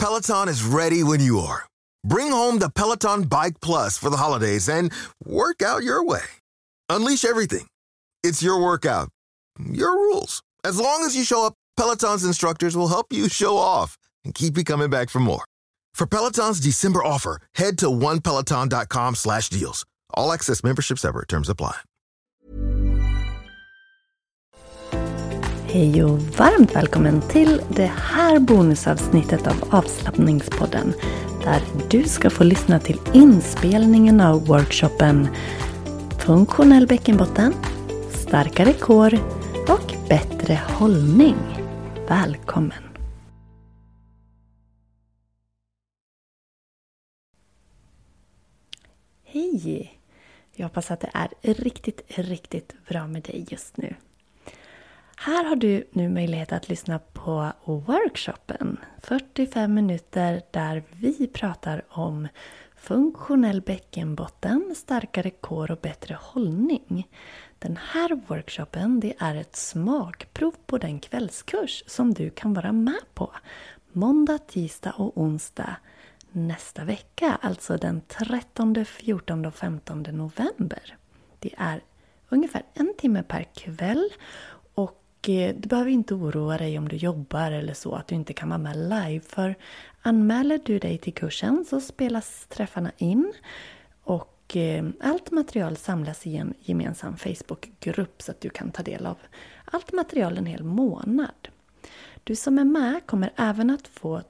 Peloton is ready when you are. Bring home the Peloton Bike Plus for the holidays and work out your way. Unleash everything. It's your workout, your rules. As long as you show up, Peloton's instructors will help you show off and keep you coming back for more. For Peloton's December offer, head to onepeloton.com slash deals. All access membership separate. Terms apply. Hej och varmt välkommen till det här bonusavsnittet av avslappningspodden där du ska få lyssna till inspelningen av workshopen Funktionell bäckenbotten, starkare kår och bättre hållning. Välkommen! Hej! Jag hoppas att det är riktigt, riktigt bra med dig just nu. Här har du nu möjlighet att lyssna på workshopen. 45 minuter där vi pratar om funktionell bäckenbotten, starkare kår och bättre hållning. Den här workshopen det är ett smakprov på den kvällskurs som du kan vara med på måndag, tisdag och onsdag nästa vecka, alltså den 13, 14 och 15 november. Det är ungefär en timme per kväll Eh, du behöver inte oroa dig om du jobbar eller så att du inte kan vara med live för anmäler du dig till kursen så spelas träffarna in och eh, allt material samlas i en gemensam Facebookgrupp så att du kan ta del av allt material en hel månad. Du som är med kommer även att få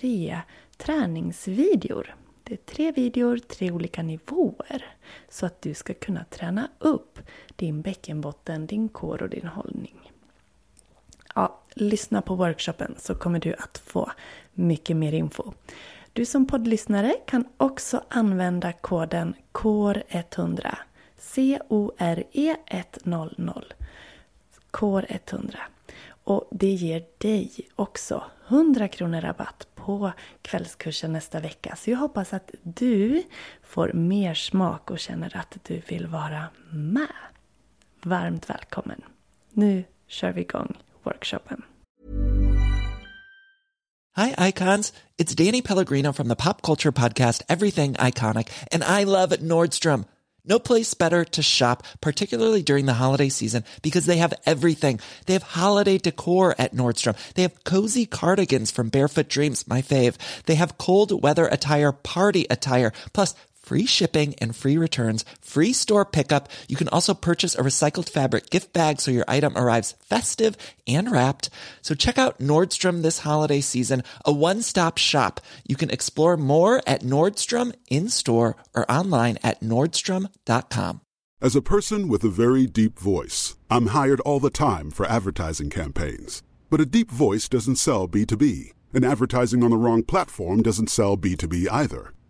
tre träningsvideor. Det är tre videor, tre olika nivåer. Så att du ska kunna träna upp din bäckenbotten, din kår och din hållning. Lyssna på workshopen så kommer du att få mycket mer info. Du som poddlyssnare kan också använda koden CORE100 C-O-R-E 100 CORE100 och det ger dig också 100 kronor rabatt på kvällskursen nästa vecka. Så jag hoppas att du får mer smak och känner att du vill vara med. Varmt välkommen! Nu kör vi igång workshopen. Hi icons, it's Danny Pellegrino from the pop culture podcast Everything Iconic and I love Nordstrom. No place better to shop, particularly during the holiday season, because they have everything. They have holiday decor at Nordstrom. They have cozy cardigans from Barefoot Dreams, my fave. They have cold weather attire, party attire, plus free shipping and free returns, free store pickup. You can also purchase a recycled fabric gift bag so your item arrives festive and wrapped. So check out Nordstrom this holiday season, a one-stop shop. You can explore more at Nordstrom in-store or online at nordstrom.com. As a person with a very deep voice, I'm hired all the time for advertising campaigns. But a deep voice doesn't sell B2B, and advertising on the wrong platform doesn't sell B2B either.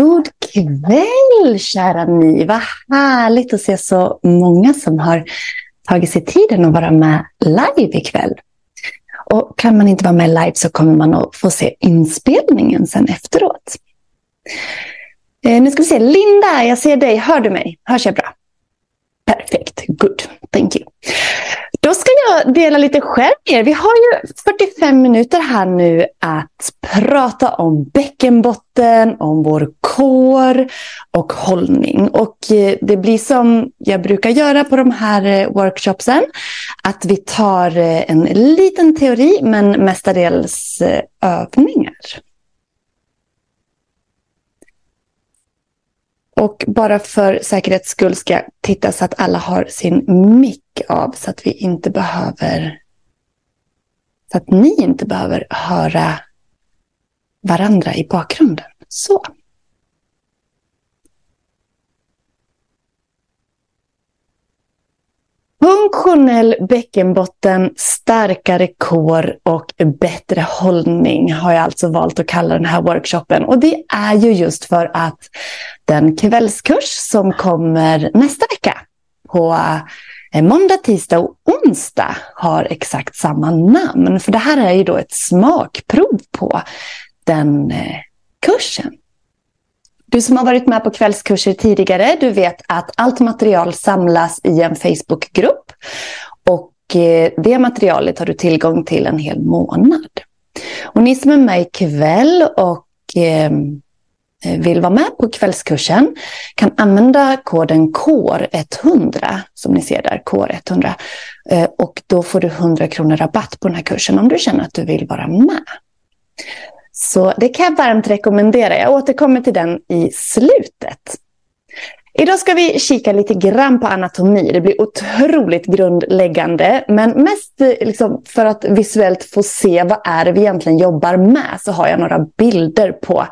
God kväll kära ni! Vad härligt att se så många som har tagit sig tiden att vara med live ikväll. Och kan man inte vara med live så kommer man att få se inspelningen sen efteråt. Eh, nu ska vi se, Linda, jag ser dig. Hör du mig? Hörs jag bra? Perfekt, good, thank you. Då ska jag dela lite själv med er. Vi har ju 45 minuter här nu att prata om bäckenbotten, om vår Hår och hållning. Och eh, det blir som jag brukar göra på de här eh, workshopsen. Att vi tar eh, en liten teori men mestadels övningar. Och bara för säkerhets skull ska jag titta så att alla har sin mick av så att vi inte behöver så att ni inte behöver höra varandra i bakgrunden. Så. Funktionell bäckenbotten, starkare kår och bättre hållning har jag alltså valt att kalla den här workshopen. Och det är ju just för att den kvällskurs som kommer nästa vecka på eh, måndag, tisdag och onsdag har exakt samma namn. För det här är ju då ett smakprov på den eh, kursen. Du som har varit med på kvällskurser tidigare, du vet att allt material samlas i en Facebookgrupp. Och eh, det materialet har du tillgång till en hel månad. Och ni som är med ikväll och ehm, vill vara med på kvällskursen kan använda koden KOR100 som ni ser där, KOR100. Eh, och då får du 100 kronor rabatt på den här kursen om du känner att du vill vara med. Så det kan jag varmt rekommendera. Jag återkommer till den i slutet. Idag ska vi kika lite grann på anatomi. Det blir otroligt grundläggande. Men mest liksom för att visuellt få se vad är det vi egentligen jobbar med så har jag några bilder på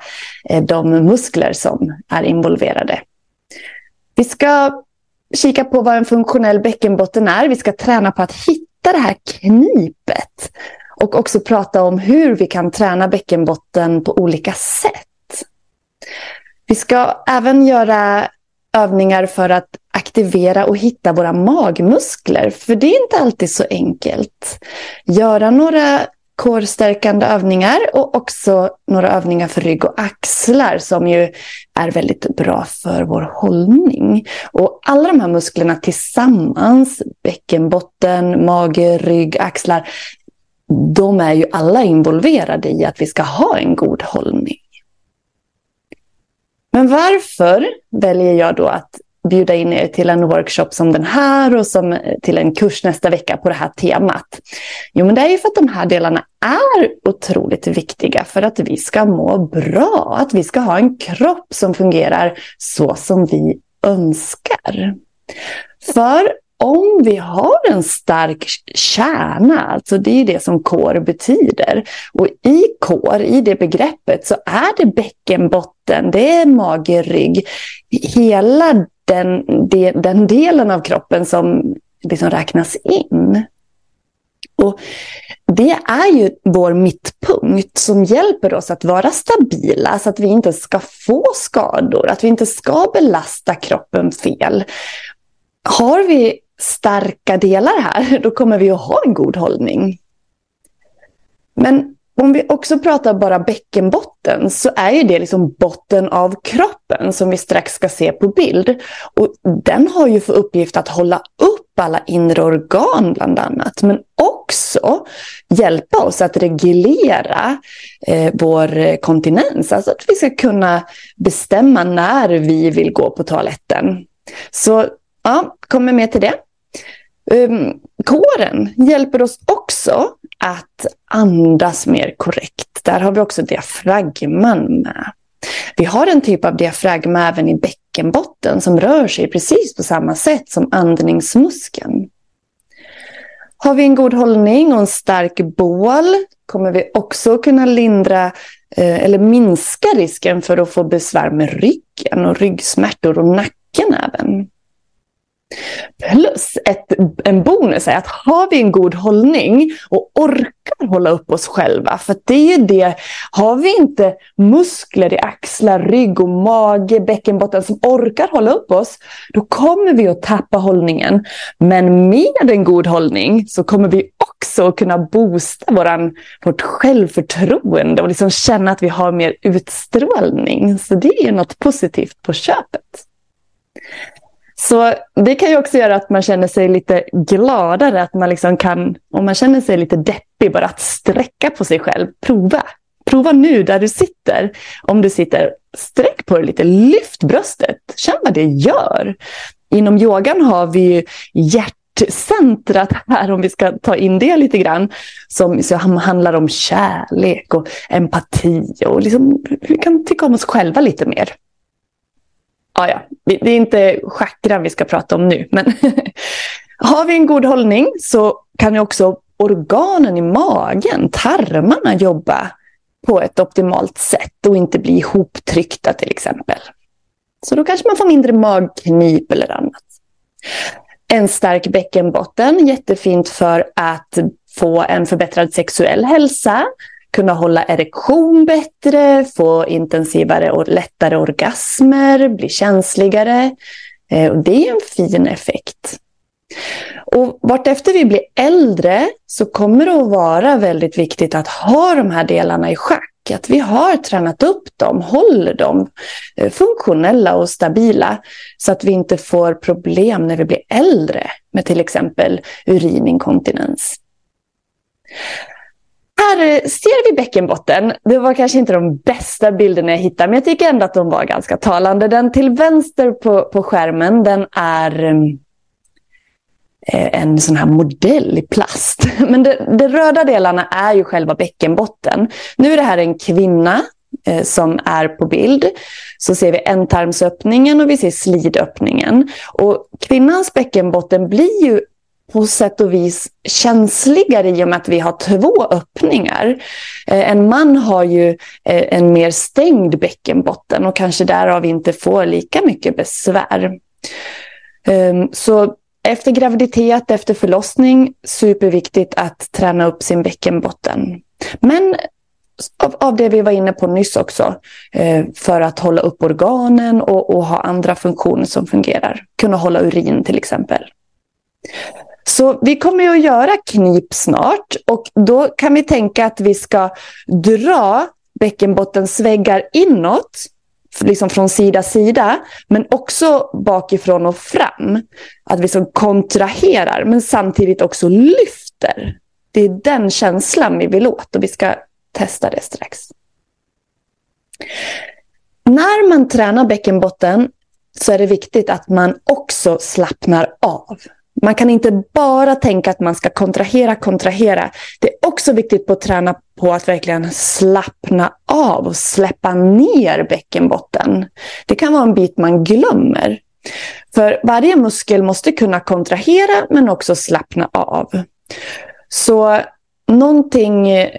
eh, de muskler som är involverade. Vi ska kika på vad en funktionell bäckenbotten är. Vi ska träna på att hitta det här knipet och också prata om hur vi kan träna bäckenbotten på olika sätt. Vi ska även göra övningar för att aktivera och hitta våra magmuskler. För det är inte alltid så enkelt. Göra några korstärkande övningar och också några övningar för rygg och axlar som ju är väldigt bra för vår hållning. Och alla de här musklerna tillsammans, bäckenbotten, mage, rygg, axlar, de är ju alla involverade i att vi ska ha en god hållning. Men varför väljer jag då att bjuda in er till en workshop som den här och som, till en kurs nästa vecka på det här temat? Jo, men det är ju för att de här delarna är otroligt viktiga för att vi ska må bra, att vi ska ha en kropp som fungerar så som vi önskar. För om vi har en stark kärna, alltså det är det som kår betyder. Och i kår, i det begreppet, så är det bäckenbotten, det är mage, rygg, hela den, den delen av kroppen som liksom räknas in. Och det är ju vår mittpunkt som hjälper oss att vara stabila så att vi inte ska få skador, att vi inte ska belasta kroppen fel. Har vi starka delar här, då kommer vi att ha en god hållning. Men om vi också pratar bara bäckenbotten så är ju det liksom botten av kroppen som vi strax ska se på bild. Och den har ju för uppgift att hålla upp alla inre organ bland annat. Men också hjälpa oss att reglera eh, vår kontinens. Alltså att vi ska kunna bestämma när vi vill gå på toaletten. Så ja, kommer med till det. Um, kåren hjälper oss också att andas mer korrekt. Där har vi också diafragman med. Vi har en typ av diafragma även i bäckenbotten som rör sig precis på samma sätt som andningsmuskeln. Har vi en god hållning och en stark bål kommer vi också kunna lindra eh, eller minska risken för att få besvär med ryggen och ryggsmärtor och nacken även. Plus ett, en bonus är att har vi en god hållning och orkar hålla upp oss själva, för det är det, har vi inte muskler i axlar, rygg och mage, bäckenbotten som orkar hålla upp oss, då kommer vi att tappa hållningen. Men med en god hållning så kommer vi också kunna boosta våran, vårt självförtroende och liksom känna att vi har mer utstrålning. Så det är något positivt på köpet. Så det kan ju också göra att man känner sig lite gladare, att man liksom kan, om man känner sig lite deppig, bara att sträcka på sig själv. Prova. Prova nu där du sitter. Om du sitter, sträck på dig lite, lyft bröstet. Känn vad det gör. Inom yogan har vi hjärtcentrat här, om vi ska ta in det lite grann, som handlar om kärlek och empati och liksom, vi kan tycka om oss själva lite mer ah, ja, det är inte chakran vi ska prata om nu, men har vi en god hållning så kan ju också organen i magen, tarmarna, jobba på ett optimalt sätt och inte bli ihoptryckta till exempel. Så då kanske man får mindre magknip eller annat. En stark bäckenbotten, jättefint för att få en förbättrad sexuell hälsa, kunna hålla erektion bättre, få intensivare och lättare orgasmer, bli känsligare. Eh, och det är en fin effekt. Och vartefter vi blir äldre så kommer det att vara väldigt viktigt att ha de här delarna i schack. Att vi har tränat upp dem, håller dem eh, funktionella och stabila så att vi inte får problem när vi blir äldre med till exempel urininkontinens. Här ser vi bäckenbotten. Det var kanske inte de bästa bilderna jag hittade, men jag tycker ändå att de var ganska talande. Den till vänster på, på skärmen, den är mm, eh, en sån här modell i plast. Men de, de röda delarna är ju själva bäckenbotten. Nu är det här en kvinna eh, som är på bild. Så ser vi ändtarmsöppningen och vi ser slidöppningen. Och kvinnans bäckenbotten blir ju på sätt och vis känsligare i och med att vi har två öppningar. Eh, en man har ju eh, en mer stängd bäckenbotten och kanske därav inte får lika mycket besvär. Ehm, så efter graviditet, efter förlossning, superviktigt att träna upp sin bäckenbotten. Men av, av det vi var inne på nyss också, eh, för att hålla upp organen och, och ha andra funktioner som fungerar. Kunna hålla urin till exempel. Så vi kommer ju att göra knip snart och då kan vi tänka att vi ska dra bäckenbottens väggar inåt, liksom från sida sida, men också bakifrån och fram. Att vi så kontraherar, men samtidigt också lyfter. Det är den känslan vi vill åt och vi ska testa det strax. När man tränar bäckenbotten så är det viktigt att man också slappnar av. Man kan inte bara tänka att man ska kontrahera, kontrahera. Det är också viktigt på att träna på att verkligen slappna av och släppa ner bäckenbotten. Det kan vara en bit man glömmer. För varje muskel måste kunna kontrahera men också slappna av. Så någonting eh,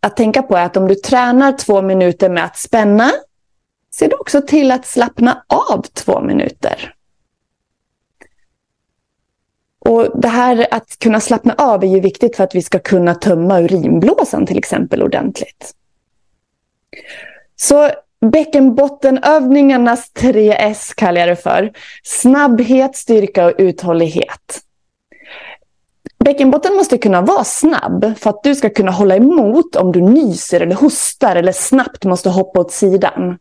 att tänka på är att om du tränar två minuter med att spänna, se då också till att slappna av två minuter. Och Det här att kunna slappna av är ju viktigt för att vi ska kunna tömma urinblåsan till exempel ordentligt. Så bäckenbottenövningarnas 3S kallar jag det för. Snabbhet, styrka och uthållighet. Bäckenbotten måste kunna vara snabb för att du ska kunna hålla emot om du nyser eller hostar eller snabbt måste hoppa åt sidan.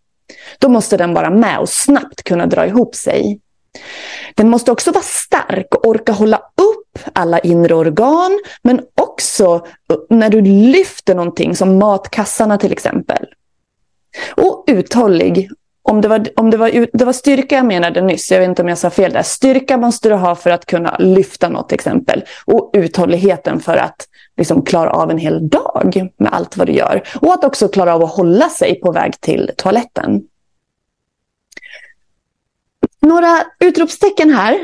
Då måste den vara med och snabbt kunna dra ihop sig. Den måste också vara stark och orka hålla upp alla inre organ, men också när du lyfter någonting som matkassarna till exempel. Och uthållig. Om det, var, om det, var, det var styrka jag menade nyss, jag vet inte om jag sa fel där. Styrka måste du ha för att kunna lyfta något till exempel. Och uthålligheten för att liksom klara av en hel dag med allt vad du gör. Och att också klara av att hålla sig på väg till toaletten. Några utropstecken här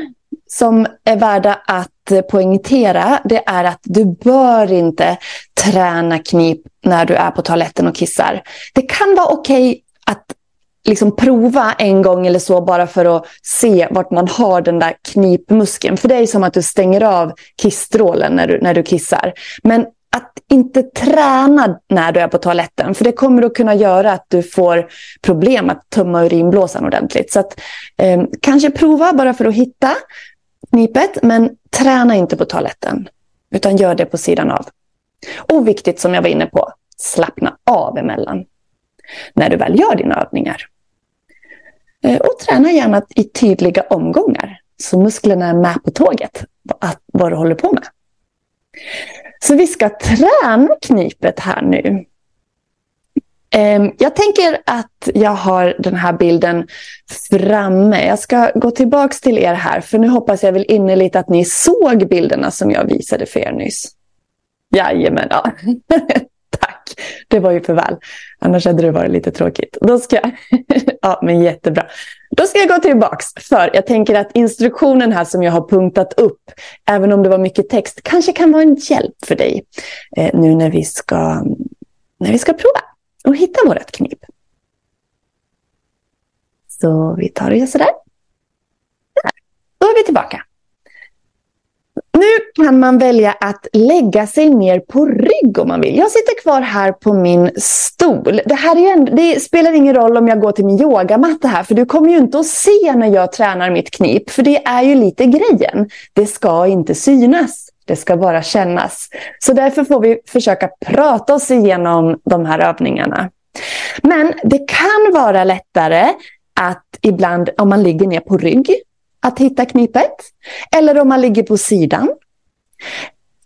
som är värda att eh, poängtera, det är att du bör inte träna knip när du är på toaletten och kissar. Det kan vara okej okay att liksom prova en gång eller så bara för att se vart man har den där knipmuskeln. För det är som att du stänger av kissstrålen när du, när du kissar. Men att inte träna när du är på toaletten. För det kommer att kunna göra att du får problem att tömma urinblåsan ordentligt. Så att, eh, kanske prova bara för att hitta knipet, men träna inte på toaletten. Utan gör det på sidan av. Och viktigt som jag var inne på, slappna av emellan. När du väl gör dina övningar. Eh, och träna gärna i tydliga omgångar. Så musklerna är med på tåget. Vad du håller på med. Så vi ska träna knipet här nu. Ehm, jag tänker att jag har den här bilden framme. Jag ska gå tillbaka till er här, för nu hoppas jag väl innerligt att ni såg bilderna som jag visade för er nyss. Jajamän, ja. Tack, det var ju för väl. Annars hade det varit lite tråkigt. Då ska jag... ja, men jättebra. Då ska jag gå tillbaks, för jag tänker att instruktionen här som jag har punktat upp, även om det var mycket text, kanske kan vara en hjälp för dig eh, nu när vi ska, när vi ska prova och hitta vårt knep. Så vi tar och gör sådär. Då är vi tillbaka. Nu kan man välja att lägga sig ner på rygg om man vill. Jag sitter kvar här på min stol. Det, här är en, det spelar ingen roll om jag går till min yogamatta här, för du kommer ju inte att se när jag tränar mitt knip, för det är ju lite grejen. Det ska inte synas. Det ska bara kännas. Så därför får vi försöka prata oss igenom de här övningarna. Men det kan vara lättare att ibland, om man ligger ner på rygg, att hitta knipet. Eller om man ligger på sidan.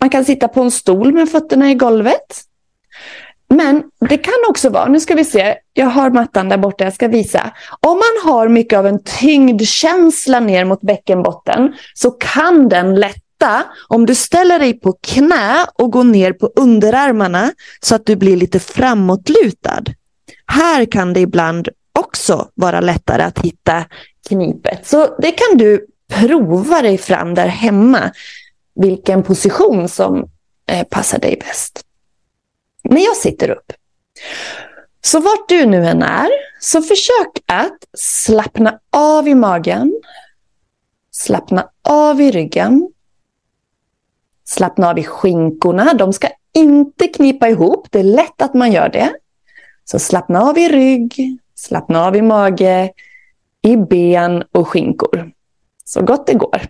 Man kan sitta på en stol med fötterna i golvet. Men det kan också vara, nu ska vi se, jag har mattan där borta, jag ska visa. Om man har mycket av en tyngdkänsla ner mot bäckenbotten så kan den lätta om du ställer dig på knä och går ner på underarmarna så att du blir lite framåtlutad. Här kan det ibland också vara lättare att hitta knipet. Så det kan du prova dig fram där hemma, vilken position som eh, passar dig bäst. Men jag sitter upp. Så vart du nu än är, så försök att slappna av i magen. Slappna av i ryggen. Slappna av i skinkorna. De ska inte knipa ihop. Det är lätt att man gör det. Så slappna av i rygg, slappna av i mage, i ben och skinkor. Så gott det går.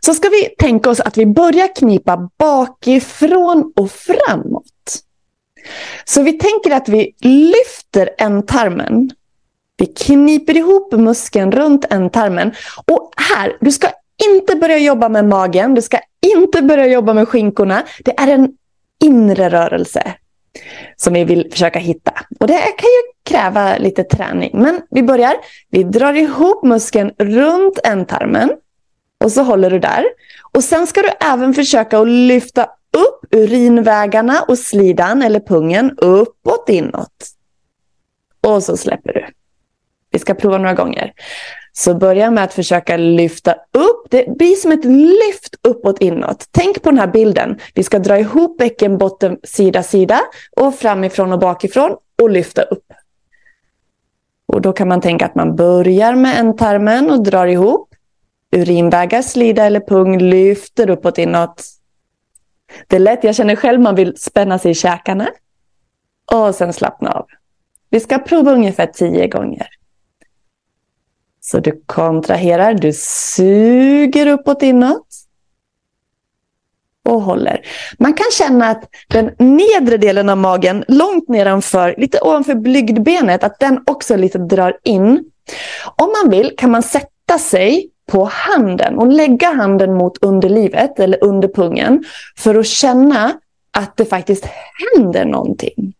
Så ska vi tänka oss att vi börjar knipa bakifrån och framåt. Så vi tänker att vi lyfter ändtarmen. Vi kniper ihop muskeln runt ändtarmen. Och här, du ska inte börja jobba med magen, du ska inte börja jobba med skinkorna. Det är en inre rörelse som vi vill försöka hitta. Och det kan ju kräva lite träning. Men vi börjar. Vi drar ihop muskeln runt ändtarmen. Och så håller du där. Och sen ska du även försöka att lyfta upp urinvägarna och slidan eller pungen uppåt inåt. Och så släpper du. Vi ska prova några gånger. Så börja med att försöka lyfta upp. Det blir som ett lyft uppåt inåt. Tänk på den här bilden. Vi ska dra ihop bäckenbotten sida sida och framifrån och bakifrån och lyfta upp. Och då kan man tänka att man börjar med ändtarmen och drar ihop. Urinvägar, slida eller pung lyfter uppåt inåt. Det är lätt, jag känner själv man vill spänna sig i käkarna. Och sen slappna av. Vi ska prova ungefär tio gånger. Så du kontraherar, du suger uppåt inåt. Och håller. Man kan känna att den nedre delen av magen, långt nedanför, lite ovanför blygdbenet, att den också lite drar in. Om man vill kan man sätta sig på handen och lägga handen mot underlivet eller under pungen för att känna att det faktiskt händer någonting.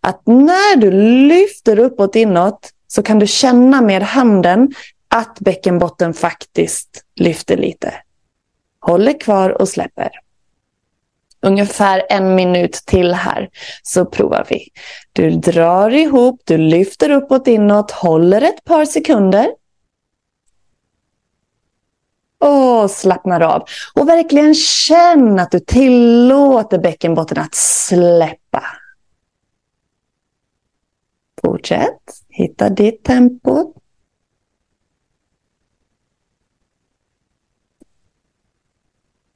Att när du lyfter uppåt inåt så kan du känna med handen att bäckenbotten faktiskt lyfter lite. Håller kvar och släpper. Ungefär en minut till här så provar vi. Du drar ihop, du lyfter uppåt inåt, håller ett par sekunder. Och slappnar av. Och verkligen känn att du tillåter bäckenbotten att släppa. Fortsätt. Hitta ditt tempo.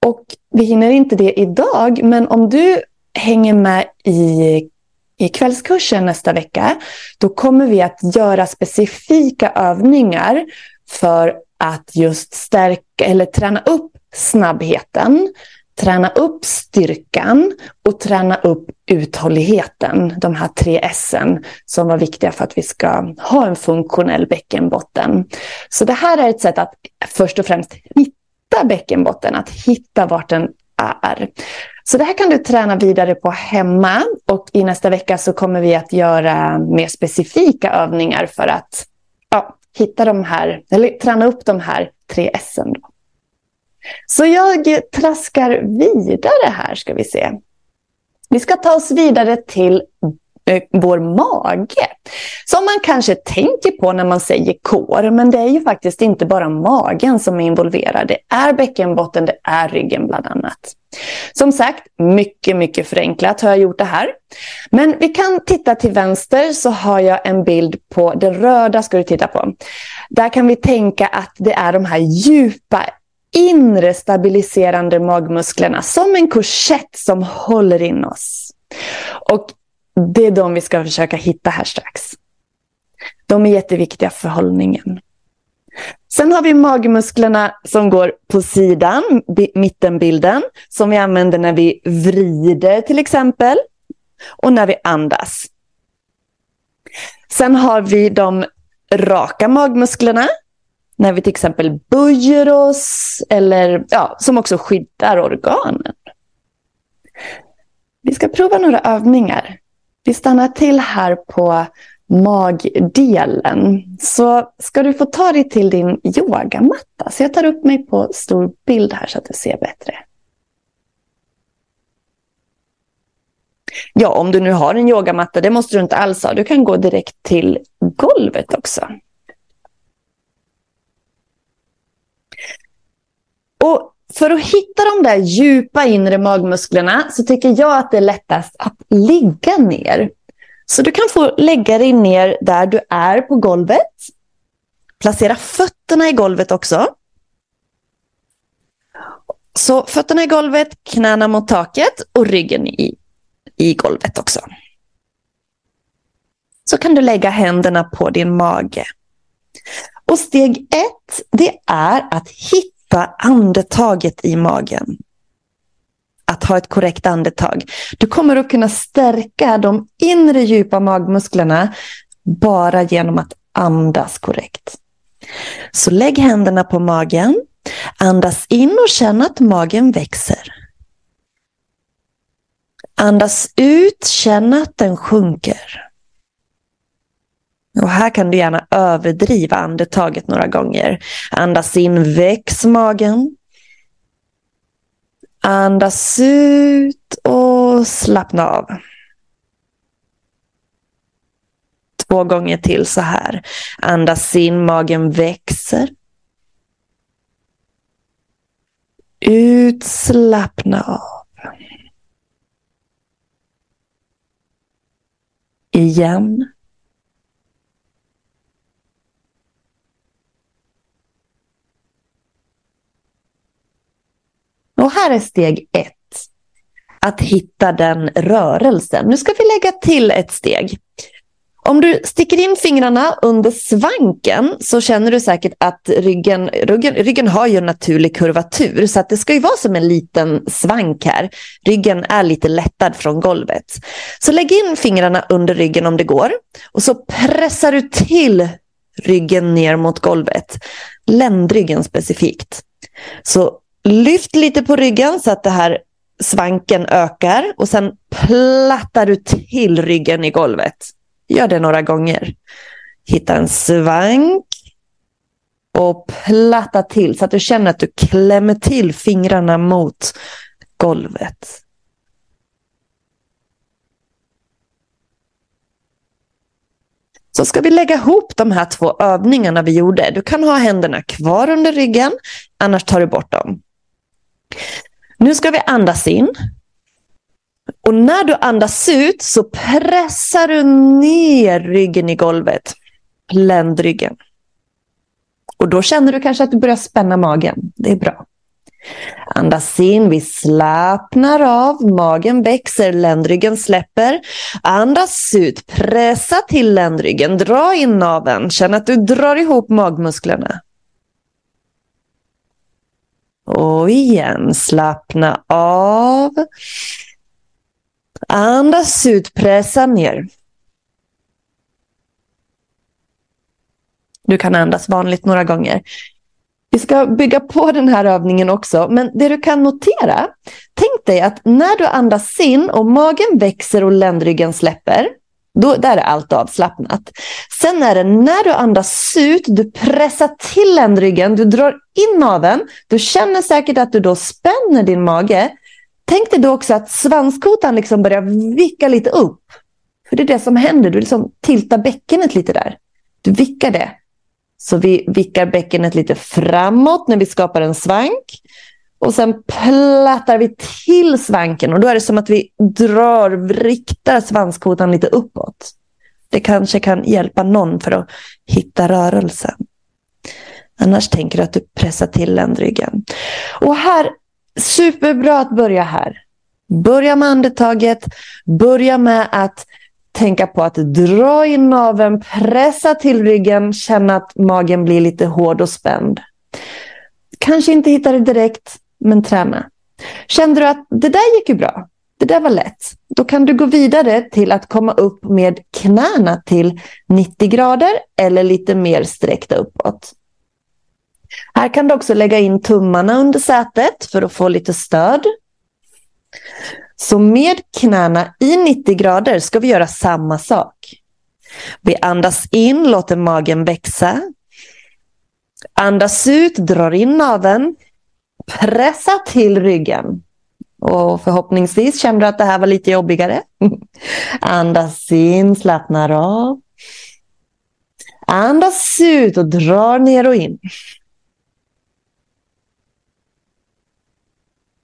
Och vi hinner inte det idag, men om du hänger med i, i kvällskursen nästa vecka, då kommer vi att göra specifika övningar för att just stärka eller träna upp snabbheten, träna upp styrkan och träna upp uthålligheten. De här tre S som var viktiga för att vi ska ha en funktionell bäckenbotten. Så det här är ett sätt att först och främst hitta bäckenbotten, att hitta vart den är. Så det här kan du träna vidare på hemma och i nästa vecka så kommer vi att göra mer specifika övningar för att ja, hitta de här, eller träna upp de här tre S. Då. Så jag traskar vidare här ska vi se. Vi ska ta oss vidare till eh, vår mage. Som man kanske tänker på när man säger kår, men det är ju faktiskt inte bara magen som är involverad. Det är bäckenbotten, det är ryggen bland annat. Som sagt, mycket, mycket förenklat har jag gjort det här. Men vi kan titta till vänster så har jag en bild på det röda ska du titta på. Där kan vi tänka att det är de här djupa inre stabiliserande magmusklerna som en korsett som håller in oss. Och det är de vi ska försöka hitta här strax. De är jätteviktiga för hållningen. Sen har vi magmusklerna som går på sidan, mittenbilden, som vi använder när vi vrider till exempel och när vi andas. Sen har vi de raka magmusklerna när vi till exempel böjer oss eller ja, som också skyddar organen. Vi ska prova några övningar. Vi stannar till här på magdelen. Så ska du få ta dig till din yogamatta. Så jag tar upp mig på stor bild här så att du ser bättre. Ja, om du nu har en yogamatta, det måste du inte alls ha. Du kan gå direkt till golvet också. Och för att hitta de där djupa inre magmusklerna så tycker jag att det är lättast att ligga ner. Så du kan få lägga dig ner där du är på golvet. Placera fötterna i golvet också. Så fötterna i golvet, knäna mot taket och ryggen i, i golvet också. Så kan du lägga händerna på din mage. Och steg ett, det är att hitta andetaget i magen att ha ett korrekt andetag. Du kommer att kunna stärka de inre djupa magmusklerna bara genom att andas korrekt. Så lägg händerna på magen, andas in och känn att magen växer. Andas ut, känn att den sjunker. Och här kan du gärna överdriva andetaget några gånger. Andas in, väx magen. Andas ut och slappna av. Två gånger till så här. Andas in, magen växer. Ut, slappna av. Igen. Och här är steg ett. Att hitta den rörelsen. Nu ska vi lägga till ett steg. Om du sticker in fingrarna under svanken så känner du säkert att ryggen, ryggen, ryggen har ju en naturlig kurvatur så att det ska ju vara som en liten svank här. Ryggen är lite lättad från golvet. Så lägg in fingrarna under ryggen om det går och så pressar du till ryggen ner mot golvet. Ländryggen specifikt. Så Lyft lite på ryggen så att det här svanken ökar och sen plattar du till ryggen i golvet. Gör det några gånger. Hitta en svank och platta till så att du känner att du klämmer till fingrarna mot golvet. Så ska vi lägga ihop de här två övningarna vi gjorde. Du kan ha händerna kvar under ryggen, annars tar du bort dem. Nu ska vi andas in. Och när du andas ut så pressar du ner ryggen i golvet. Ländryggen. Och då känner du kanske att du börjar spänna magen. Det är bra. Andas in, vi slappnar av, magen växer, ländryggen släpper. Andas ut, pressa till ländryggen, dra in naveln, känn att du drar ihop magmusklerna. Och igen, slappna av. Andas ut, pressa ner. Du kan andas vanligt några gånger. Vi ska bygga på den här övningen också, men det du kan notera, tänk dig att när du andas in och magen växer och ländryggen släpper, då, där är allt avslappnat. Sen är det när du andas ut, du pressar till ländryggen, du drar in naveln, du känner säkert att du då spänner din mage. Tänk dig då också att svanskotan liksom börjar vicka lite upp. För det är det som händer. Du liksom tiltar bäckenet lite där. Du vickar det. Så vi vickar bäckenet lite framåt när vi skapar en svank. Och sen plattar vi till svanken och då är det som att vi drar, riktar svanskotan lite uppåt. Det kanske kan hjälpa någon för att hitta rörelsen. Annars tänker du att du pressar till ländryggen. Och här, superbra att börja här. Börja med andetaget, börja med att tänka på att dra in naveln, pressa till ryggen, känna att magen blir lite hård och spänd. Kanske inte hittar det direkt, men träna. Kände du att det där gick ju bra, det där var lätt, då kan du gå vidare till att komma upp med knäna till 90 grader eller lite mer sträckta uppåt. Här kan du också lägga in tummarna under sätet för att få lite stöd. Så med knäna i 90 grader ska vi göra samma sak. Vi andas in, låter magen växa. Andas ut, drar in naveln. Pressa till ryggen. Och förhoppningsvis känner du att det här var lite jobbigare. Andas in, slappnar av. Andas ut och drar ner och in.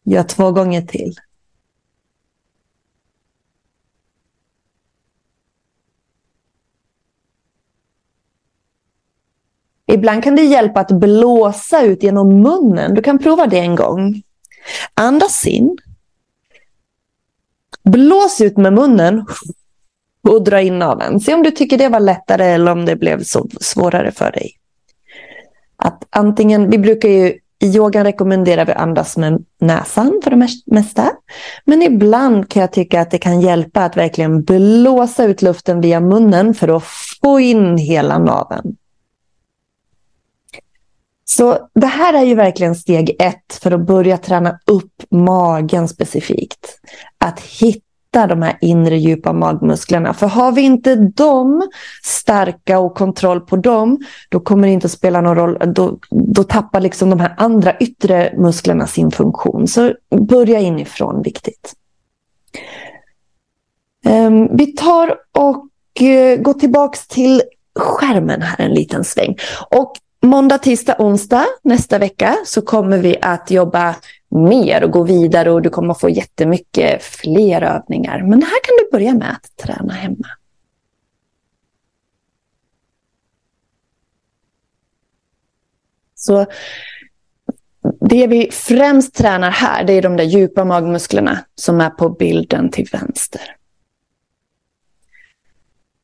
Gör två gånger till. Ibland kan det hjälpa att blåsa ut genom munnen. Du kan prova det en gång. Andas in. Blås ut med munnen och dra in naveln. Se om du tycker det var lättare eller om det blev så svårare för dig. Att antingen, vi brukar ju i yogan rekommenderar vi att andas med näsan för det mesta. Men ibland kan jag tycka att det kan hjälpa att verkligen blåsa ut luften via munnen för att få in hela naveln. Så det här är ju verkligen steg ett för att börja träna upp magen specifikt. Att hitta de här inre djupa magmusklerna. För har vi inte dem starka och kontroll på dem, då kommer det inte att spela någon roll. Då, då tappar liksom de här andra yttre musklerna sin funktion. Så börja inifrån, viktigt. Ehm, vi tar och eh, går tillbaks till skärmen här en liten sväng. Och Måndag, tisdag, onsdag nästa vecka så kommer vi att jobba mer och gå vidare och du kommer få jättemycket fler övningar. Men här kan du börja med att träna hemma. Så det vi främst tränar här, det är de där djupa magmusklerna som är på bilden till vänster.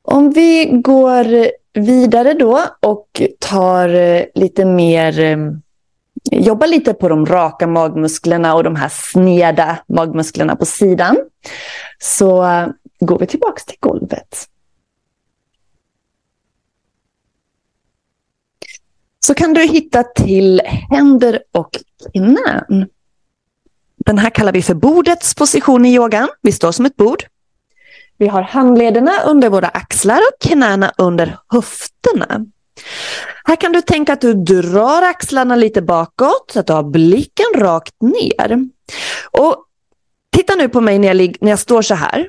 Om vi går vidare då och tar eh, lite mer eh, jobbar lite på de raka magmusklerna och de här sneda magmusklerna på sidan. Så eh, går vi tillbaka till golvet. Så kan du hitta till händer och knän. Den här kallar vi för bordets position i yogan. Vi står som ett bord. Vi har handlederna under våra axlar och knäna under höfterna. Här kan du tänka att du drar axlarna lite bakåt så att du har blicken rakt ner. Och Titta nu på mig när jag, när jag står så här.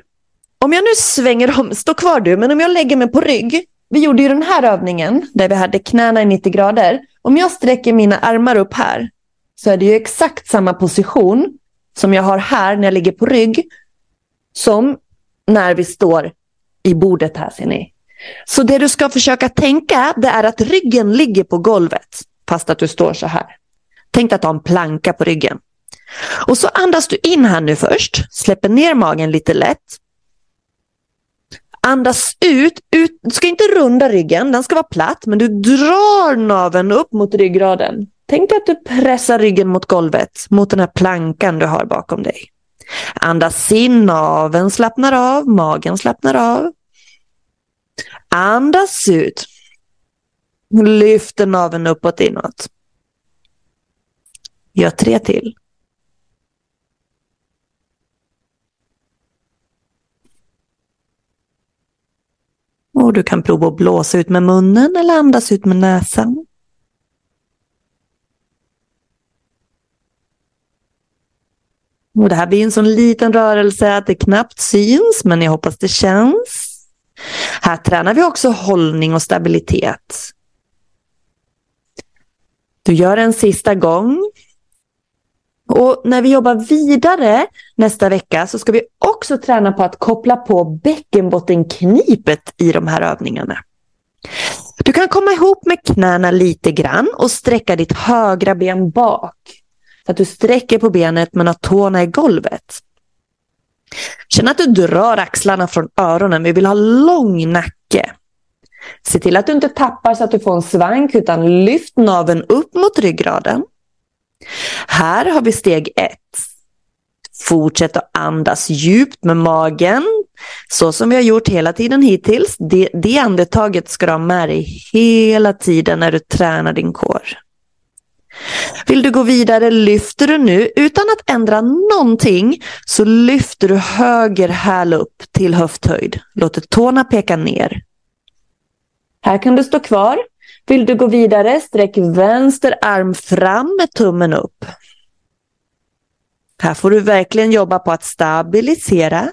Om jag nu svänger om, stå kvar du, men om jag lägger mig på rygg. Vi gjorde ju den här övningen där vi hade knäna i 90 grader. Om jag sträcker mina armar upp här så är det ju exakt samma position som jag har här när jag ligger på rygg som när vi står i bordet här ser ni. Så det du ska försöka tänka det är att ryggen ligger på golvet fast att du står så här. Tänk att ha en planka på ryggen. Och så andas du in här nu först, släpper ner magen lite lätt. Andas ut, ut, du ska inte runda ryggen, den ska vara platt, men du drar naveln upp mot ryggraden. Tänk dig att du pressar ryggen mot golvet, mot den här plankan du har bakom dig. Andas in, naveln slappnar av, magen slappnar av. Andas ut. Lyfter naveln uppåt inåt. Gör tre till. Och du kan prova att blåsa ut med munnen eller andas ut med näsan. Och det här blir en sån liten rörelse att det knappt syns, men jag hoppas det känns. Här tränar vi också hållning och stabilitet. Du gör en sista gång. Och när vi jobbar vidare nästa vecka så ska vi också träna på att koppla på bäckenbottenknipet i de här övningarna. Du kan komma ihop med knäna lite grann och sträcka ditt högra ben bak. Att du sträcker på benet men har tårna i golvet. Känn att du drar axlarna från öronen. Vi vill ha lång nacke. Se till att du inte tappar så att du får en svank utan lyft naven upp mot ryggraden. Här har vi steg ett. Fortsätt att andas djupt med magen, så som vi har gjort hela tiden hittills. Det, det andetaget ska du ha med dig hela tiden när du tränar din kår. Vill du gå vidare lyfter du nu utan att ändra någonting så lyfter du höger häl upp till höfthöjd. Låter tårna peka ner. Här kan du stå kvar. Vill du gå vidare sträck vänster arm fram med tummen upp. Här får du verkligen jobba på att stabilisera.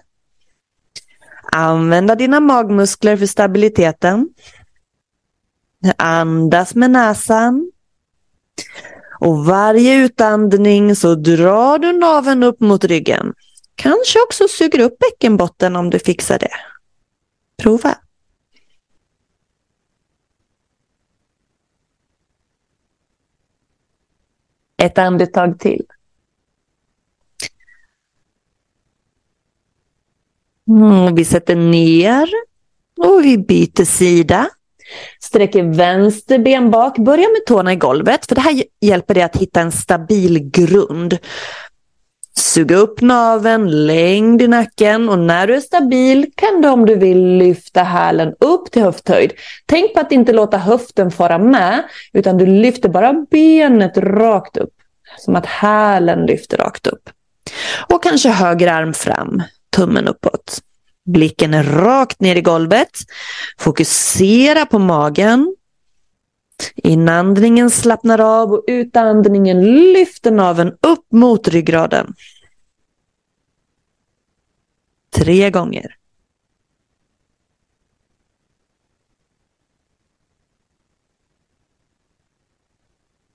Använda dina magmuskler för stabiliteten. Andas med näsan. Och varje utandning så drar du naveln upp mot ryggen. Kanske också suger upp bäckenbotten om du fixar det. Prova. Ett andetag till. Mm, vi sätter ner och vi byter sida. Sträcker vänster ben bak, börja med tårna i golvet för det här hjälper dig att hitta en stabil grund. Suga upp naven, längd i nacken och när du är stabil kan du om du vill lyfta hälen upp till höfthöjd. Tänk på att inte låta höften fara med utan du lyfter bara benet rakt upp. Som att hälen lyfter rakt upp. Och kanske höger arm fram, tummen uppåt. Blicken rakt ner i golvet. Fokusera på magen. Inandningen slappnar av och utandningen lyfter naven upp mot ryggraden. Tre gånger.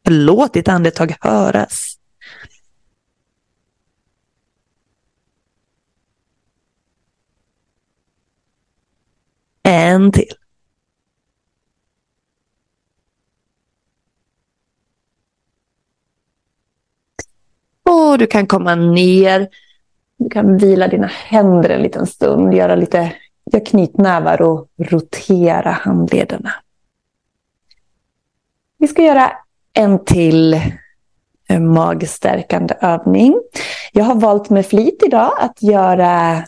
Låt ditt andetag höras. En till. Och du kan komma ner. Du kan vila dina händer en liten stund. Göra lite gör knytnävar och rotera handlederna. Vi ska göra en till eh, magstärkande övning. Jag har valt med flit idag att göra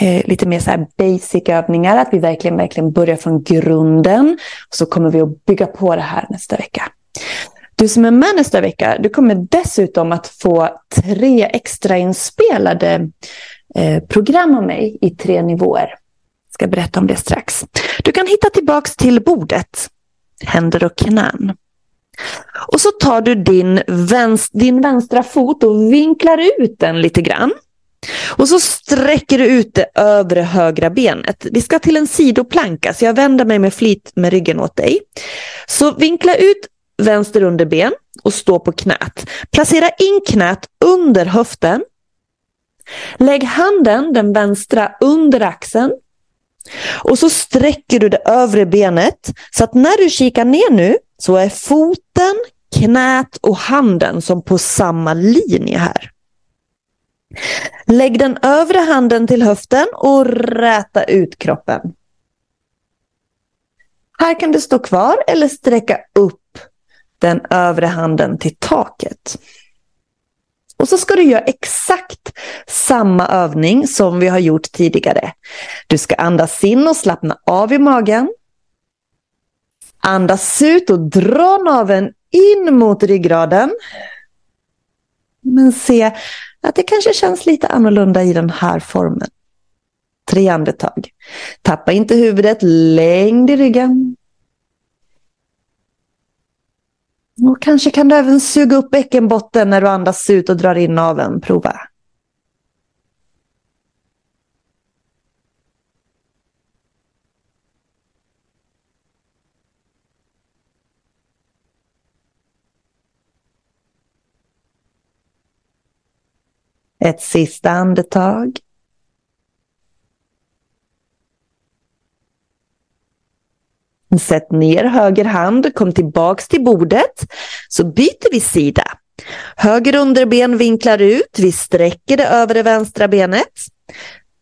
eh, lite mer så här basic övningar, att vi verkligen, verkligen börjar från grunden. Och så kommer vi att bygga på det här nästa vecka. Du som är med nästa vecka, du kommer dessutom att få tre extra inspelade eh, program av mig i tre nivåer. Jag ska berätta om det strax. Du kan hitta tillbaks till bordet, händer och knän. Och så tar du din, vänst, din vänstra fot och vinklar ut den lite grann. Och så sträcker du ut det övre högra benet. Vi ska till en sidoplanka så jag vänder mig med flit med ryggen åt dig. Så vinkla ut vänster underben och stå på knät. Placera in knät under höften. Lägg handen, den vänstra, under axeln. Och så sträcker du det övre benet så att när du kikar ner nu så är foten, knät och handen som på samma linje här. Lägg den övre handen till höften och räta ut kroppen. Här kan du stå kvar eller sträcka upp den övre handen till taket. Och så ska du göra exakt samma övning som vi har gjort tidigare. Du ska andas in och slappna av i magen. Andas ut och dra naveln in mot ryggraden. Men se att det kanske känns lite annorlunda i den här formen. Tre andetag. Tappa inte huvudet, längd i ryggen. Och kanske kan du även suga upp bäckenbotten när du andas ut och drar in naveln. Prova. Ett sista andetag. Sätt ner höger hand, kom tillbaks till bordet. Så byter vi sida. Höger underben vinklar ut, vi sträcker det övre vänstra benet.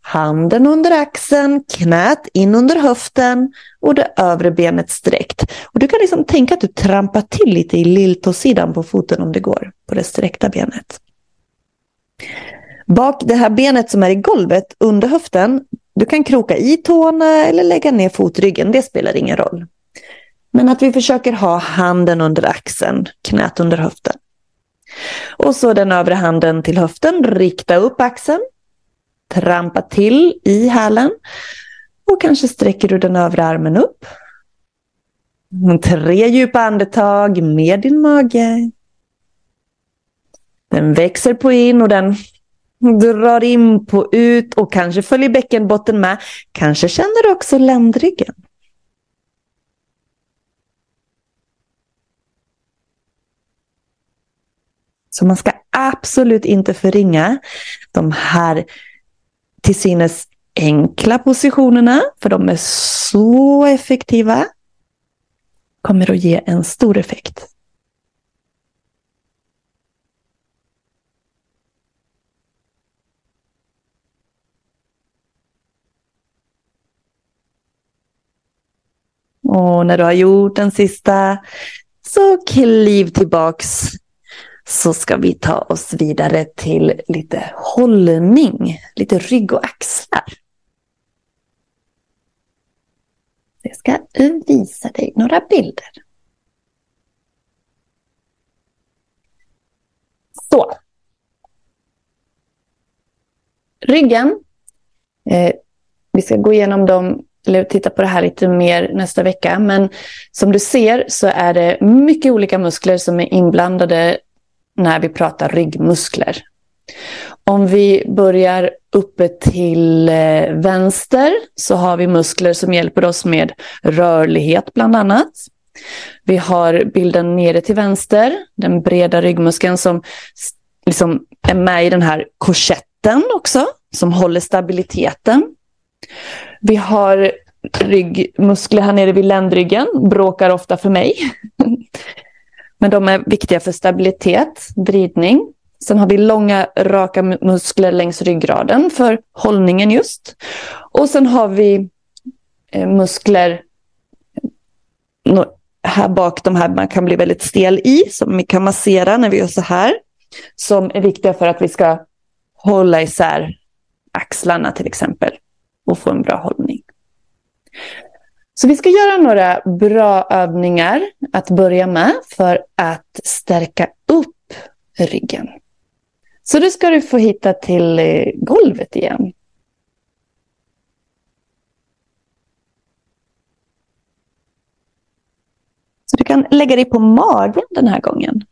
Handen under axeln, knät in under höften och det övre benet sträckt. Och du kan liksom tänka att du trampar till lite i lilltåsidan på foten om det går, på det sträckta benet. Bak det här benet som är i golvet under höften, du kan kroka i tårna eller lägga ner fotryggen, det spelar ingen roll. Men att vi försöker ha handen under axeln, knät under höften. Och så den övre handen till höften, rikta upp axeln. Trampa till i hälen. Och kanske sträcker du den övre armen upp. Tre djupa andetag med din mage. Den växer på in och den drar in på ut och kanske följer bäckenbotten med. Kanske känner du också ländryggen. Så man ska absolut inte förringa de här till synes enkla positionerna, för de är så effektiva. Kommer att ge en stor effekt. Och när du har gjort den sista så kliv tillbaks så ska vi ta oss vidare till lite hållning, lite rygg och axlar. Jag ska visa dig några bilder. Så. Ryggen. Eh, vi ska gå igenom dem, titta på det här lite mer nästa vecka. Men som du ser så är det mycket olika muskler som är inblandade när vi pratar ryggmuskler. Om vi börjar uppe till eh, vänster så har vi muskler som hjälper oss med rörlighet bland annat. Vi har bilden nere till vänster, den breda ryggmuskeln som liksom är med i den här korsetten också, som håller stabiliteten. Vi har ryggmuskler här nere vid ländryggen, bråkar ofta för mig. Men de är viktiga för stabilitet, vridning. Sen har vi långa raka muskler längs ryggraden för hållningen just. Och sen har vi eh, muskler eh, här bak, de här man kan bli väldigt stel i, som vi kan massera när vi gör så här. Som är viktiga för att vi ska hålla isär axlarna till exempel och få en bra hållning. Så vi ska göra några bra övningar att börja med för att stärka upp ryggen. Så då ska du få hitta till eh, golvet igen. Så du kan lägga dig på magen den här gången.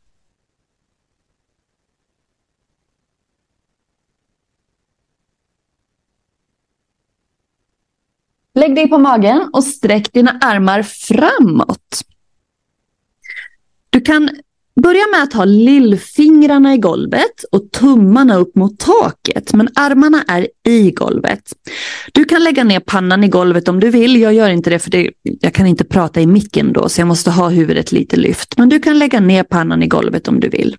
Lägg dig på magen och sträck dina armar framåt. Du kan börja med att ha lillfingrarna i golvet och tummarna upp mot taket, men armarna är i golvet. Du kan lägga ner pannan i golvet om du vill. Jag gör inte det för det, jag kan inte prata i micken då, så jag måste ha huvudet lite lyft. Men du kan lägga ner pannan i golvet om du vill.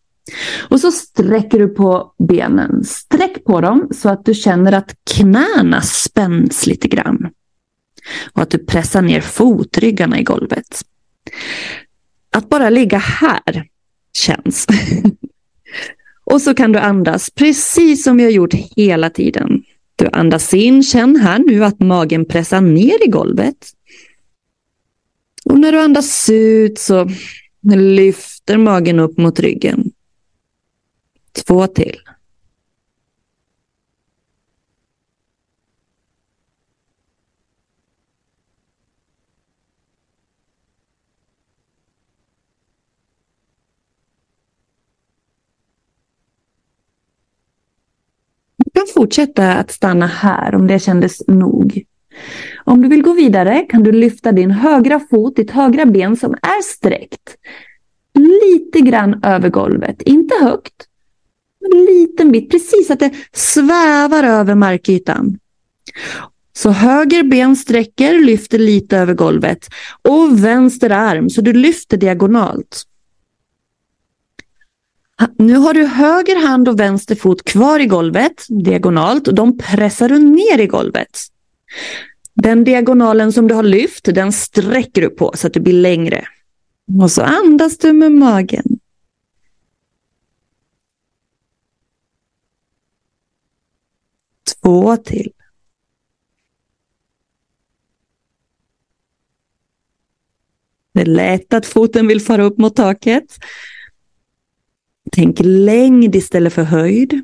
Och så sträcker du på benen. Sträck på dem så att du känner att knäna spänns lite grann och att du pressar ner fotryggarna i golvet. Att bara ligga här känns. och så kan du andas precis som vi har gjort hela tiden. Du andas in, känn här nu att magen pressar ner i golvet. Och när du andas ut så lyfter magen upp mot ryggen. Två till. Kan fortsätta att stanna här om det kändes nog. Om du vill gå vidare kan du lyfta din högra fot, ditt högra ben som är sträckt. Lite grann över golvet, inte högt. En liten bit, precis att det svävar över markytan. Så höger ben sträcker, lyfter lite över golvet. Och vänster arm, så du lyfter diagonalt. Nu har du höger hand och vänster fot kvar i golvet, diagonalt, och de pressar du ner i golvet. Den diagonalen som du har lyft, den sträcker du på så att det blir längre. Och så andas du med magen. Två till. Det är lätt att foten vill fara upp mot taket. Tänk längd istället för höjd.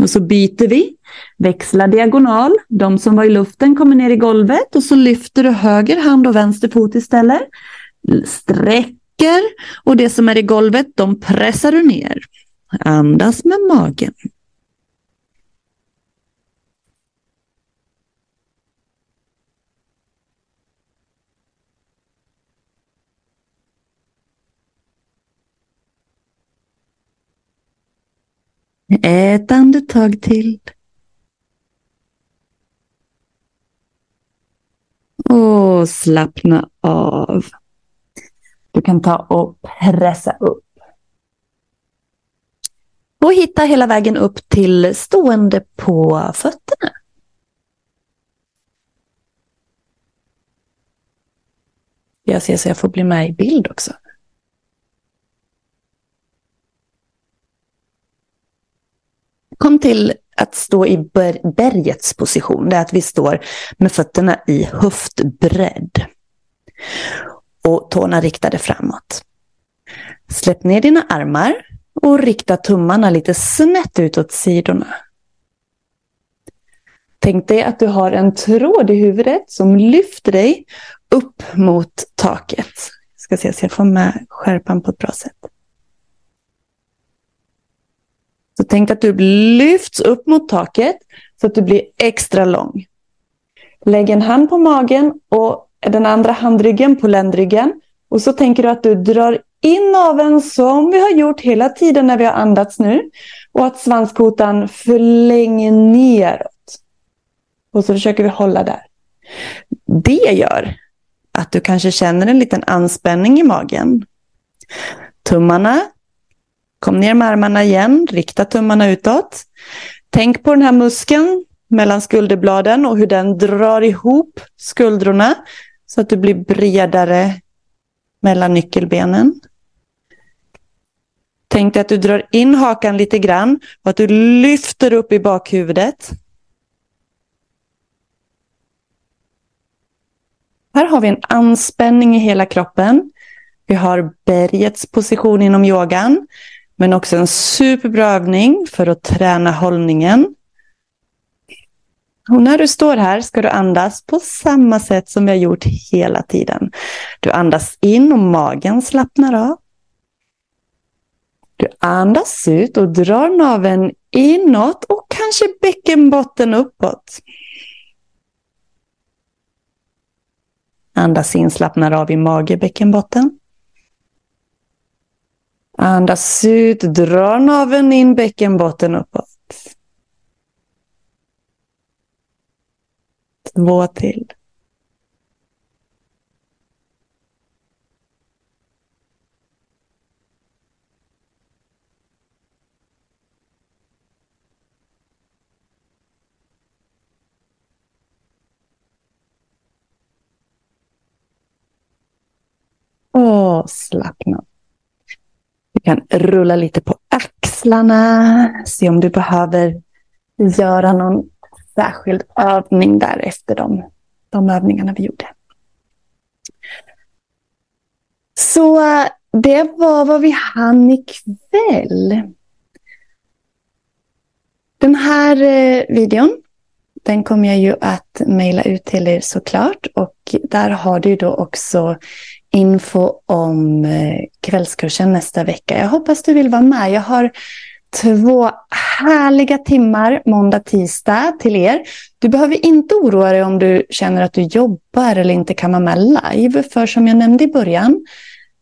Och så byter vi. Växla diagonal. De som var i luften kommer ner i golvet och så lyfter du höger hand och vänster fot istället. Sträcker och det som är i golvet, de pressar du ner. Andas med magen. Ett andetag till. Och slappna av. Du kan ta och pressa upp. Och hitta hela vägen upp till stående på fötterna. Jag ser så jag får bli med i bild också. Kom till att stå i ber bergets position. Det är att vi står med fötterna i höftbredd. Och tårna riktade framåt. Släpp ner dina armar och rikta tummarna lite snett ut åt sidorna. Tänk dig att du har en tråd i huvudet som lyfter dig upp mot taket. Jag ska se så jag får med skärpan på ett bra sätt. Så tänk att du lyfts upp mot taket så att du blir extra lång. Lägg en hand på magen och den andra handryggen på ländryggen. Och så tänker du att du drar in naveln som vi har gjort hela tiden när vi har andats nu. Och att svanskotan förlänger neråt. Och så försöker vi hålla där. Det gör att du kanske känner en liten anspänning i magen. Tummarna Kom ner med armarna igen, rikta tummarna utåt. Tänk på den här muskeln mellan skulderbladen och hur den drar ihop skuldrorna så att du blir bredare mellan nyckelbenen. Tänk dig att du drar in hakan lite grann och att du lyfter upp i bakhuvudet. Här har vi en anspänning i hela kroppen. Vi har bergets position inom yogan. Men också en superbra övning för att träna hållningen. Och när du står här ska du andas på samma sätt som vi har gjort hela tiden. Du andas in och magen slappnar av. Du andas ut och drar naveln inåt och kanske bäckenbotten uppåt. Andas in, slappnar av i mage, bäckenbotten. Andas ut, dra naveln in, bäckenbotten uppåt. Två till. Och slappna kan rulla lite på axlarna. Se om du behöver göra någon särskild övning där efter de, de övningarna vi gjorde. Så det var vad vi hann ikväll. Den här eh, videon den kommer jag ju att mejla ut till er såklart. Och där har du då också info om eh, kvällskursen nästa vecka. Jag hoppas du vill vara med. Jag har två härliga timmar måndag, tisdag till er. Du behöver inte oroa dig om du känner att du jobbar eller inte kan vara med live. För som jag nämnde i början,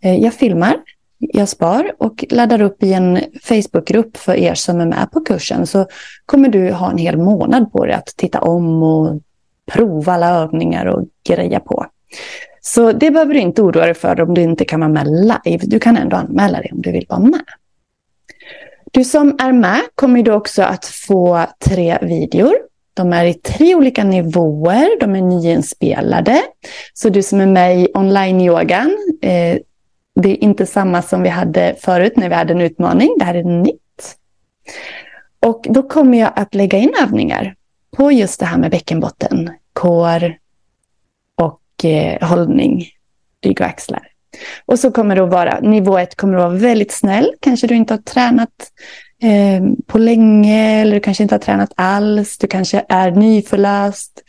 eh, jag filmar jag spar och laddar upp i en Facebookgrupp för er som är med på kursen så kommer du ha en hel månad på dig att titta om och prova alla övningar och greja på. Så det behöver du inte oroa dig för om du inte kan vara med live. Du kan ändå anmäla dig om du vill vara med. Du som är med kommer då också att få tre videor. De är i tre olika nivåer, de är nyinspelade. Så du som är med i online-yogan, eh, det är inte samma som vi hade förut när vi hade en utmaning. Det här är nytt. Och då kommer jag att lägga in övningar på just det här med bäckenbotten, kår eh, hållning, rygg och axlar. Och så kommer det att vara, nivå ett kommer att vara väldigt snäll. Kanske du inte har tränat eh, på länge eller du kanske inte har tränat alls. Du kanske är nyförlöst.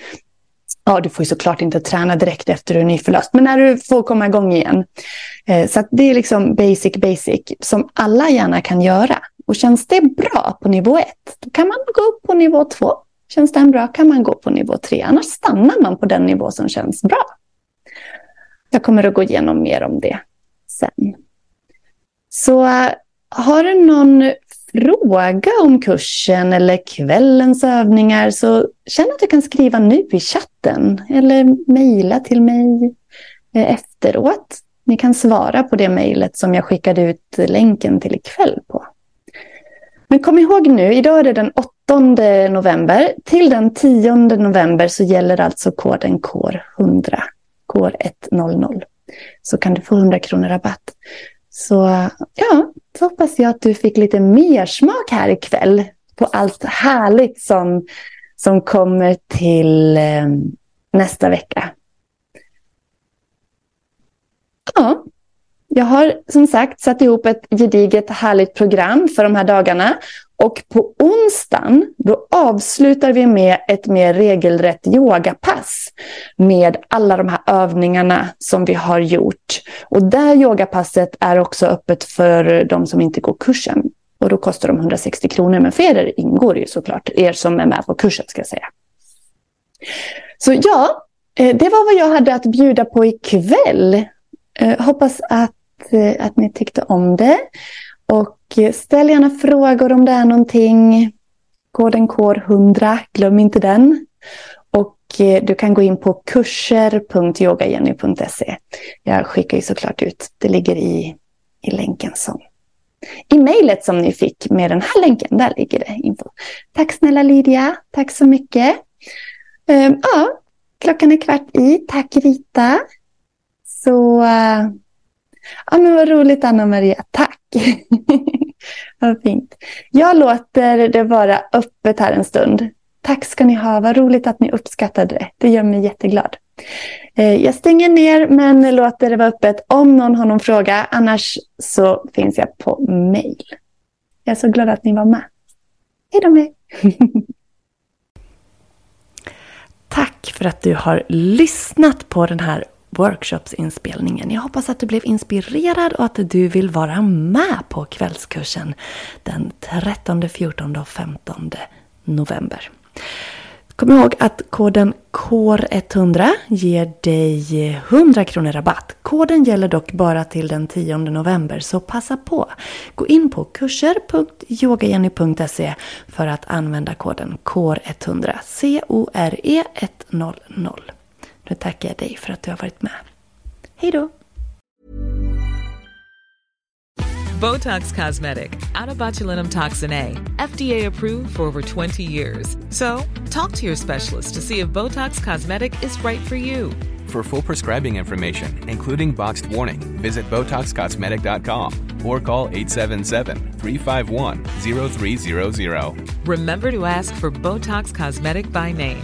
Ja, du får ju såklart inte träna direkt efter du är nyförlöst, men när du får komma igång igen. Eh, så det är liksom basic, basic, som alla gärna kan göra. Och känns det bra på nivå ett, då kan man gå upp på nivå två. Känns den bra kan man gå på nivå tre, annars stannar man på den nivå som känns bra. Jag kommer att gå igenom mer om det sen. Så har du någon fråga om kursen eller kvällens övningar så känn att du kan skriva nu i chatten eller mejla till mig eh, efteråt. Ni kan svara på det mejlet som jag skickade ut länken till ikväll på. Men kom ihåg nu, idag är det den 8 november. Till den 10 november så gäller alltså koden KOR100 går 100 så kan du få 100 kronor rabatt. Så ja, så hoppas jag att du fick lite mer smak här ikväll på allt härligt som, som kommer till eh, nästa vecka. Ja, jag har som sagt satt ihop ett gediget härligt program för de här dagarna och på onsdagen då avslutar vi med ett mer regelrätt yogapass med alla de här övningarna som vi har gjort. Och det yogapasset är också öppet för de som inte går kursen. Och då kostar de 160 kronor, men för er ingår ju såklart, er som är med på kursen ska jag säga. Så ja, eh, det var vad jag hade att bjuda på ikväll. Eh, hoppas att, eh, att ni tyckte om det. Och ställ gärna frågor om det är någonting. Koden KOR100, glöm inte den. Och eh, du kan gå in på kurser.yogajenny.se. Jag skickar ju såklart ut, det ligger i, i länken som i mejlet som ni fick med den här länken, där ligger det info. Tack snälla Lydia, tack så mycket. Ehm, ja, klockan är kvart i. Tack Rita. Så uh, Ja, men vad roligt Anna-Maria, tack! vad fint. Jag låter det vara öppet här en stund. Tack ska ni ha, vad roligt att ni uppskattade det. Det gör mig jätteglad. Eh, jag stänger ner men låter det vara öppet om någon har någon fråga. Annars så finns jag på mail. Jag är så glad att ni var med. Hej då med Tack för att du har lyssnat på den här workshopsinspelningen. Jag hoppas att du blev inspirerad och att du vill vara med på kvällskursen den 13, 14 och 15 november. Kom ihåg att koden KOR100 ger dig 100 kronor rabatt. Koden gäller dock bara till den 10 november, så passa på. Gå in på kurser.yogajenny.se för att använda koden KOR100. C-O-R-E 100. Nu tackar jag dig för att du har varit med. Hej då! Botox Cosmetic, out of botulinum toxin A, FDA approved for over 20 years. So, talk to your specialist to see if Botox Cosmetic is right for you. For full prescribing information, including boxed warning, visit BotoxCosmetic.com or call 877-351-0300. Remember to ask for Botox Cosmetic by name.